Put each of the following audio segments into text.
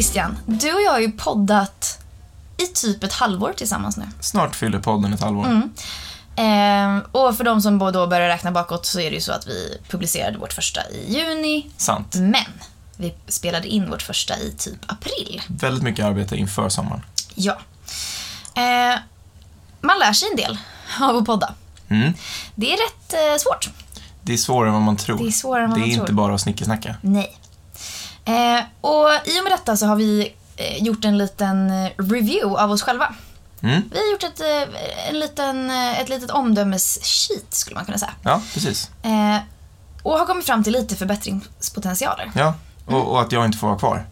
Christian, du och jag har ju poddat i typ ett halvår tillsammans nu. Snart fyller podden ett halvår. Mm. Eh, och för de som då börjar räkna bakåt så är det ju så att vi publicerade vårt första i juni. Sant. Men vi spelade in vårt första i typ april. Väldigt mycket arbete inför sommaren. Ja. Eh, man lär sig en del av att podda. Mm. Det är rätt eh, svårt. Det är svårare än vad man tror. Det är svårare än vad Det man är tror. inte bara att snickesnacka. Nej. Eh, och i och med detta så har vi eh, gjort en liten eh, review av oss själva. Mm. Vi har gjort ett, eh, en liten, eh, ett litet omdömes-sheet skulle man kunna säga. Ja, precis. Eh, och har kommit fram till lite förbättringspotentialer. Ja. Och, och att jag inte får vara kvar.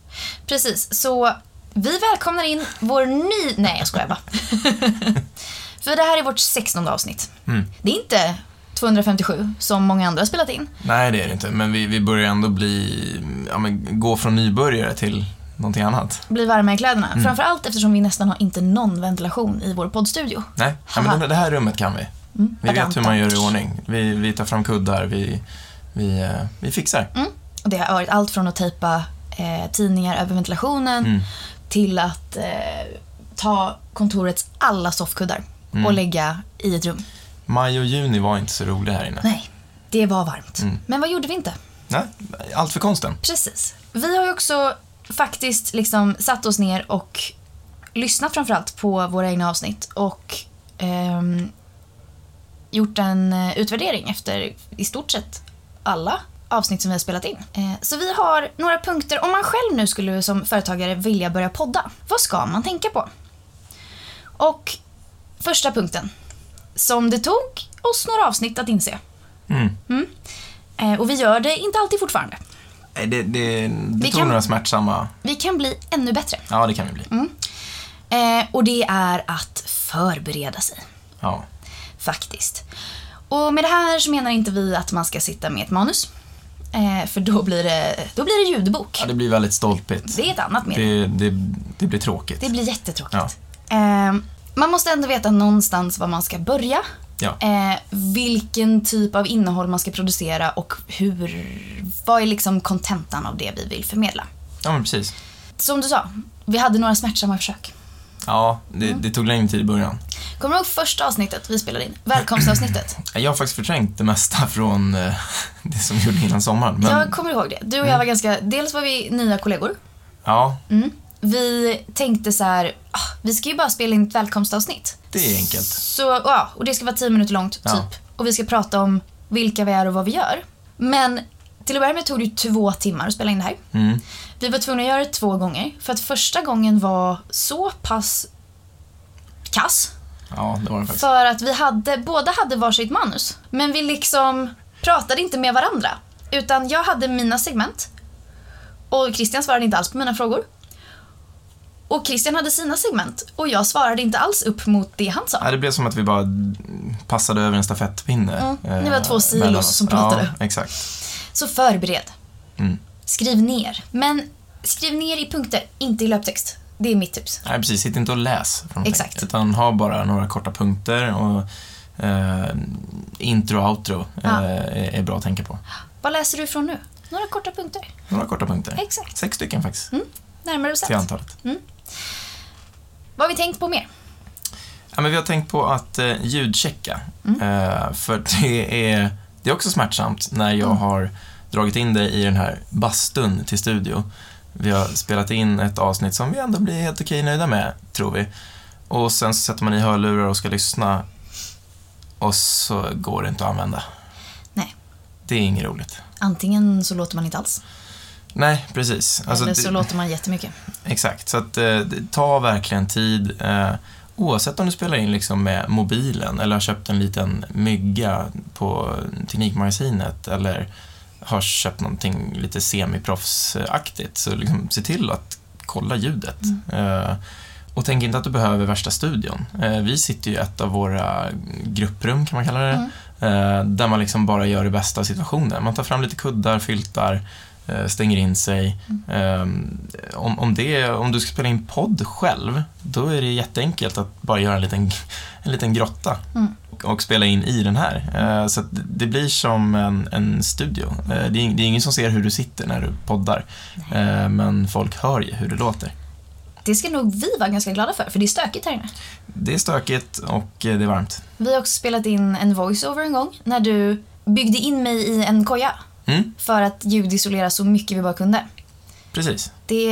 Precis, så vi välkomnar in vår ny... Nej, jag skojar bara. För det här är vårt 16 avsnitt. Mm. Det är inte 257 som många andra har spelat in. Nej, det är det inte. Men vi, vi börjar ändå bli, ja, men, gå från nybörjare till någonting annat. Bli varma i kläderna. Mm. Framförallt eftersom vi nästan har inte någon ventilation i vår poddstudio. Nej, ja, men det, det här rummet kan vi. Mm, Vi vet hur man gör i ordning. Vi, vi tar fram kuddar, vi, vi, eh, vi fixar. Mm. Och det har varit allt från att tejpa eh, tidningar över ventilationen Mm. till att eh, ta kontorets alla soffkuddar Mm. och lägga i ett rum. Maj och juni var inte så roliga här inne. Nej, det var varmt. Mm. Men vad gjorde vi inte? Nej, allt för konsten. Precis. Vi har ju också faktiskt liksom satt oss ner och lyssnat framförallt på våra egna avsnitt och ehm, gjort en eh, utvärdering efter i stort sett alla avsnitt som vi har spelat in. Eh, så vi har några punkter. Om man själv nu skulle som företagare vilja börja podda, vad ska man tänka på? Och första punkten, som det tog oss några avsnitt att inse. Mm. Eh, och vi gör det inte alltid fortfarande. Det, det, det Vi tog kan- några smärtsamma... Vi kan bli ännu bättre. Ja, det kan vi bli. Mm. Eh, och det är att förbereda sig, Ja. faktiskt. Och med det här så menar inte vi att man ska sitta med ett manus. Eh, för då blir, det, då blir det ljudbok. ja, det blir väldigt stolpigt. Det är ett annat medium. Det, det, det blir tråkigt. Det blir jättetråkigt. Eh, man måste ändå veta någonstans var man ska börja. Ja. Eh, vilken typ av innehåll man ska producera och hur, vad är liksom kontentan av det vi vill förmedla. ja, men precis. Som du sa, vi hade några smärtsamma försök. Ja, det, Mm. det tog längre tid i början. Kommer du ihåg första avsnittet vi spelade in? Välkomstavsnittet. Jag har faktiskt förträngt det mesta från eh, det som vi gjorde innan sommaren. Men, Jag kommer ihåg det. Du och jag var ganska, dels var vi nya kollegor. ja, Mm. Vi tänkte så här, ah, vi ska ju bara spela in ett välkomstavsnitt. det är enkelt. Så, ja, och det ska vara tio minuter långt, typ. Ja. Och vi ska prata om vilka vi är och vad vi gör. Men till att börja med tog det ju två timmar att spela in det här. Mm. Vi var tvungna att göra det två gånger. För att första gången var så pass kass. Ja, det var det faktiskt. För att vi hade, båda hade varsitt manus. Men vi liksom pratade inte med varandra. Utan jag hade mina segment. Och Christian svarade inte alls på mina frågor. Och Christian hade sina segment. Och jag svarade inte alls upp mot det han sa. Ja, det blev som att vi bara passade över en stafettpinne. Mm, eh, ni var två silos som pratade. Ja, exakt. Så förbered. Mm. Skriv ner. Men skriv ner i punkter, inte i löptext. Det är mitt tips. Nej, precis. Sitt inte och läs. Exakt. Utan ha bara några korta punkter och eh, intro och outro Ja. eh, är, bra att tänka på. Vad läser du ifrån nu? Några korta punkter. Några korta punkter. Exakt. Sex stycken faktiskt, Närmare till bestämt. antalet. Vad har vi tänkt på mer? Ja, men vi har tänkt på att eh, ljudchecka. Mm. Eh, för det är, det är också smärtsamt när jag Mm. har dragit in det i den här bastun till studio. Vi har spelat in ett avsnitt som vi ändå blir helt okej nöjda med, tror vi. Och sen så sätter man i hörlurar och ska lyssna och så går det inte att använda. Nej. Det är inget roligt. Antingen så låter man inte alls. Nej, precis. Alltså, eller det- så låter man jättemycket. Exakt, så att eh, det tar verkligen tid. Eh, oavsett om du spelar in liksom med mobilen eller har köpt en liten mygga på Teknikmagasinet eller har köpt någonting lite semiproffsaktigt så liksom, se till att kolla ljudet. Eh, och tänk inte att du behöver värsta studion. Eh, vi sitter ju i ett av våra grupprum, kan man kalla det, eh, där man liksom bara gör det bästa av situationen. Man tar fram lite kuddar, filtar, stänger in sig. Um, om, om, det, om du ska spela in podd själv, då är det jätteenkelt att bara göra en liten, en liten grotta. Mm. och, och spela in i den här. Eh, så att det blir som en, en studio. Eh, det, är, det är ingen som ser hur du sitter när du poddar, eh, men folk hör ju hur det låter. Det ska nog vi vara ganska glada för, för det är stökigt här inne. Det är stökigt och eh, det är varmt. Vi har också spelat in en voice-over en gång när du byggde in mig i en koja Mm, för att ljudisolera så mycket vi bara kunde. precis. Det...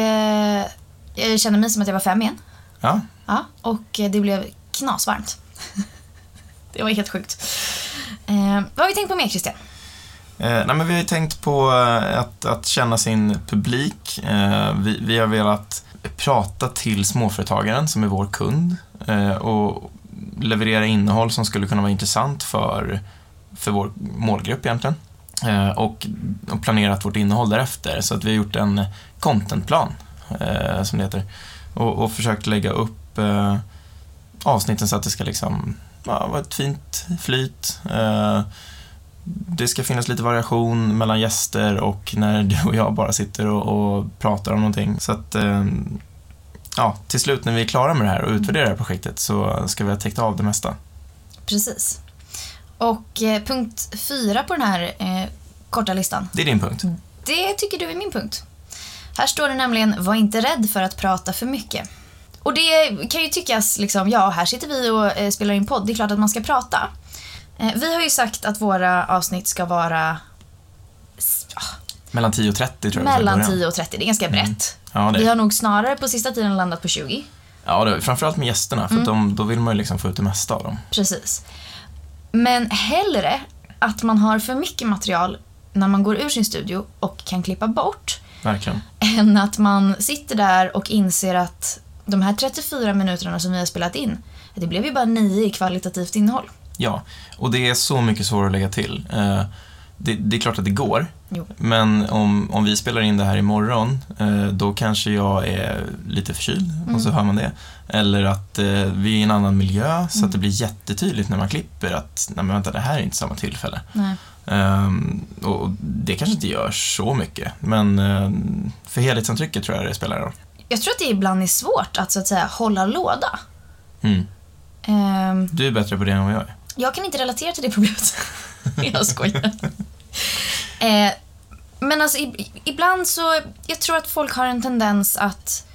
Jag kände mig som att jag var fem igen. Ja, Ja, och det blev knasvarmt. det var helt sjukt. Eh, vad har vi tänkt på mer, Christian? Eh, nej, men vi har ju tänkt på eh, att, att känna sin publik. Eh, vi, vi har velat prata till småföretagaren som är vår kund eh, och leverera innehåll som skulle kunna vara intressant för, för vår målgrupp egentligen. Eh, och, och planerat vårt innehåll därefter. Så att vi har gjort en contentplan, eh, som det heter. Och, och försökt lägga upp eh, avsnitten så att det ska liksom ja, vara ett fint flyt. Eh, det ska finnas lite variation mellan gäster och när du och jag bara sitter och, och pratar om någonting. Så att, eh, ja, till slut när vi är klara med det här och utvärderar det här projektet så ska vi ha täckt av det mesta. Precis. Och eh, punkt fyra på den här eh, korta listan, Det är din punkt. det tycker du är min punkt. Här står det nämligen, var inte rädd för att prata för mycket. Och det kan ju tyckas, liksom, ja, här sitter vi och eh, spelar in podd, det är klart att man ska prata. Eh, vi har ju sagt att våra avsnitt ska vara Mellan 10 och 30 tror jag mellan början. 10 och 30, det är ganska brett. Ja, det Vi har nog snarare på sista tiden landat på 20. Ja, det framförallt med gästerna, för Mm. de, då vill man ju liksom få ut det mesta av dem. Precis. Men hellre att man har för mycket material när man går ur sin studio och kan klippa bort Verkligen. än att man sitter där och inser att de här 34 minuterna som vi har spelat in, det blev ju bara nio i kvalitativt innehåll. Ja, och det är så mycket svårare att lägga till. Det, det är klart att det går, Jo. men om, om vi spelar in det här imorgon, eh, då kanske jag är lite förkyld och så hör man det. Eller att eh, vi är i en annan miljö så att det blir jättetydligt när man klipper att nej men vänta, det här är inte samma tillfälle. Ehm, och det kanske inte gör så mycket, men eh, för helhetsintrycket tror jag det spelar roll. Jag tror att det ibland är svårt att så att säga hålla låda. Mm. Ehm, Du är bättre på det än vad jag är. Jag kan inte relatera till det problemet. jag skojar. Eh, men alltså i, ibland så, jag tror att folk har en tendens att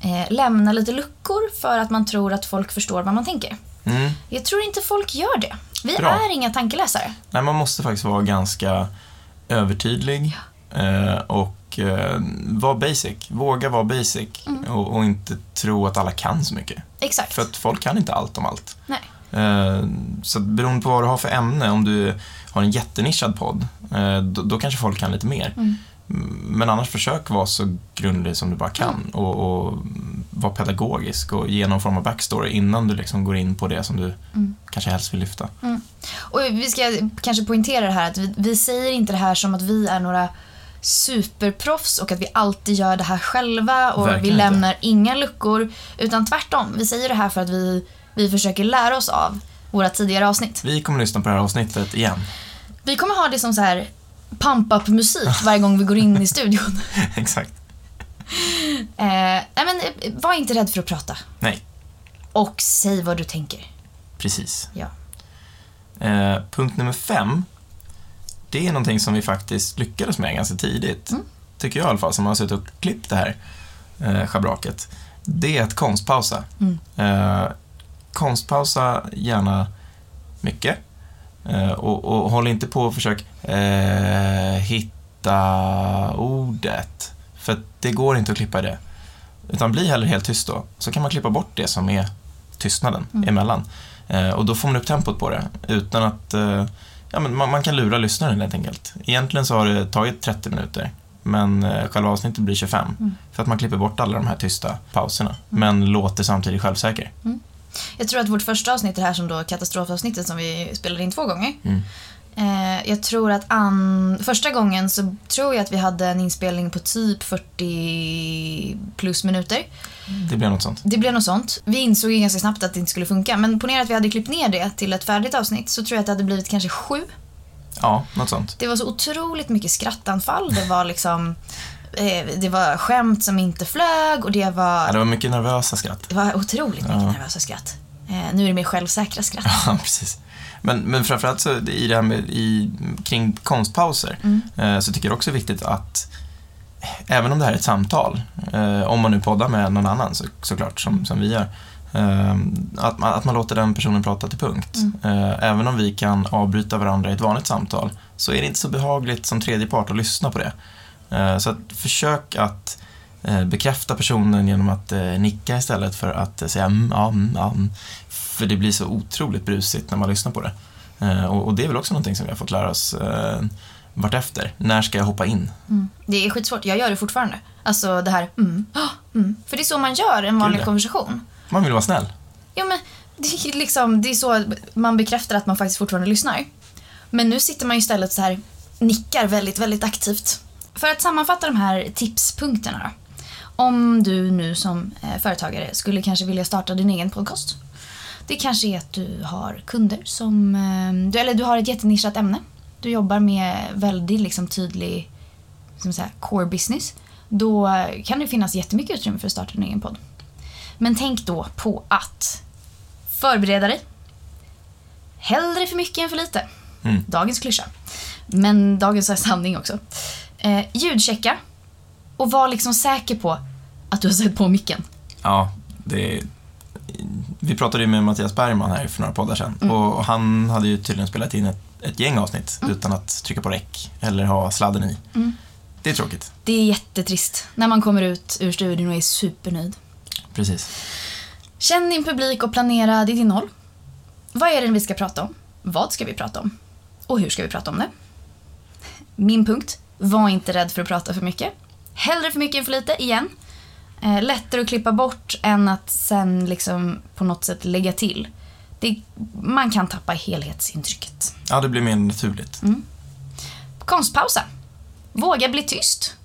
eh, lämna lite luckor för att man tror att folk förstår vad man tänker. Mm. Jag tror inte folk gör det. Vi Bra. är inga tankeläsare. Nej, man måste faktiskt vara ganska övertydlig eh, och eh, vara basic. Våga vara basic och, och inte tro att alla kan så mycket. Exakt. För att folk kan inte allt om allt. Nej. Eh, så beroende på vad du har för ämne, om du har en jättenischad podd, eh, då, då kanske folk kan lite mer. Mm. Men annars försök vara så grundlig som du bara kan och, och vara pedagogisk och ge någon form av backstory innan du liksom går in på det som du Mm. kanske helst vill lyfta. Och vi ska kanske poängtera det här att vi, vi säger inte det här som att vi är några superproffs och att vi alltid gör det här själva och Verkligen vi inte. lämnar inga luckor. Utan tvärtom, vi säger det här för att vi, vi försöker lära oss av våra tidigare avsnitt. Vi kommer lyssna på det här avsnittet igen. Vi kommer ha det som så här pump-up musik varje gång vi går in i studion. Exakt. Eh, men, eh, var inte rädd för att prata. Nej, Och säg vad du tänker. precis. Ja. Eh, punkt nummer fem, det är någonting som vi faktiskt lyckades med ganska tidigt. Mm. Tycker jag i alla fall, som har suttit och klippt det här eh, schabraket. Det är att konstpausa. Mm. Eh, konstpausa gärna mycket. Eh, och, och håll inte på och försök eh, hitta ordet. För det går inte att klippa det. Utan bli hellre helt tyst då. Så kan man klippa bort det som är tystnaden Mm. emellan. Eh, och då får man upp tempot på det. Utan att... Eh, ja, men man, man kan lura lyssnaren helt enkelt. Egentligen så har det tagit 30 minuter. Men eh, själva avsnittet blir 25. Mm. För att man klipper bort alla de här tysta pauserna. Men låter samtidigt självsäker. Jag tror att vårt första avsnitt, det här som då katastrofavsnittet som vi spelade in två gånger. Mm. Eh, jag tror att an... första gången så tror jag att vi hade en inspelning på typ 40 plus minuter. Det blir något sånt. Det blev något sånt. Vi insåg ju ganska snabbt att det inte skulle funka. Men ponera att vi hade klippt ner det till ett färdigt avsnitt så tror jag att det hade blivit kanske sju. Ja, något sånt. Det var så otroligt mycket skrattanfall. Det var liksom... Eh, det var skämt som inte flög och det var... Ja, det var mycket nervösa skratt. Det var otroligt mycket Ja. nervösa skratt. Eh, nu är det mer självsäkra skratt. Ja, precis. Men, men framförallt så i det här med i, kring konstpauser Mm. eh, så tycker jag också det är viktigt att även om det här är ett samtal, om man nu poddar med någon annan så, såklart, som, som vi gör, att, man, att man låter den personen prata till punkt. Eh, även om vi kan avbryta varandra i ett vanligt samtal så är det inte så behagligt som tredje part att lyssna på det. Eh, så att försök att eh, bekräfta personen genom att eh, nicka istället för att säga mm, ja, mm, ja, mm. För det blir så otroligt brusigt när man lyssnar på det. Och, det är väl också någonting som vi har fått lära oss vartefter. När ska jag hoppa in? Mm. Det är skitsvårt. Jag gör det fortfarande. Alltså det här mm, ah, mm. För det är så man gör en vanlig konversation. Man vill vara snäll. Ja, men det är, liksom, det är så man bekräftar att man faktiskt fortfarande lyssnar. Men nu sitter man ju istället så här nickar väldigt, väldigt aktivt. För att sammanfatta de här tipspunkterna då. Om du nu som eh, företagare skulle kanske vilja starta din egen podcast. Det kanske är att du har kunder som, eh, du, eller du har ett jättenischat ämne. Du jobbar med väldigt liksom, tydlig som säga, core business. Då kan det finnas jättemycket utrymme för att starta din egen podd. Men tänk då på att förbereda dig. Hellre för mycket än för lite. Mm. Dagens klyscha. Men dagens sanning också. Eh, ljudchecka. Och var liksom säker på att du har sett på micken. Ja, det Vi pratade ju med Mattias Bergman här för några poddar sedan och han hade ju tydligen spelat in ett, ett gäng avsnitt utan att trycka på räck eller ha sladden i. Det är tråkigt. Det är jättetrist när man kommer ut ur studion och är supernöjd. Precis. Känn din publik och planera ditt innehåll. Vad är det vi ska prata om? Vad ska vi prata om? Och hur ska vi prata om det? Min punkt. Var inte rädd för att prata för mycket. Hellre för mycket än för lite, igen. Eh, lättare att klippa bort än att sen liksom på något sätt lägga till. Det, man kan tappa helhetsintrycket. Ja, det blir mer naturligt. Konstpausa. Våga bli tyst.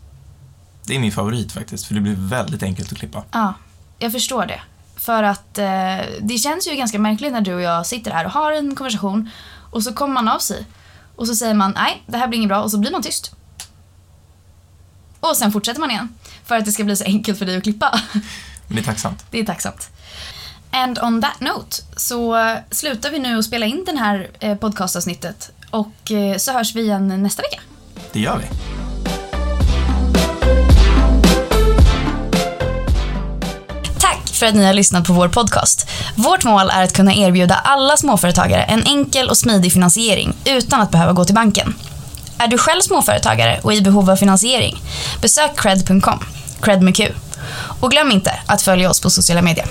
Det är min favorit faktiskt, för det blir väldigt enkelt att klippa. Ja, jag förstår det. För att eh, det känns ju ganska märkligt när du och jag sitter här och har en konversation och så kommer man av sig. Och så säger man nej, det här blir inget bra och så blir man tyst. Och sen fortsätter man igen. För att det ska bli så enkelt för dig att klippa. Men det är tacksamt. Det är tacksamt. And on that note så slutar vi nu att spela in den här eh, podcastavsnittet och eh, så hörs vi igen nästa vecka. Det gör vi. Tack för att ni har lyssnat på vår podcast. Vårt mål är att kunna erbjuda alla småföretagare en enkel och smidig finansiering utan att behöva gå till banken. Är du själv småföretagare och i behov av finansiering? Besök cred.com, cred med Q. Och glöm inte att följa oss på sociala medier.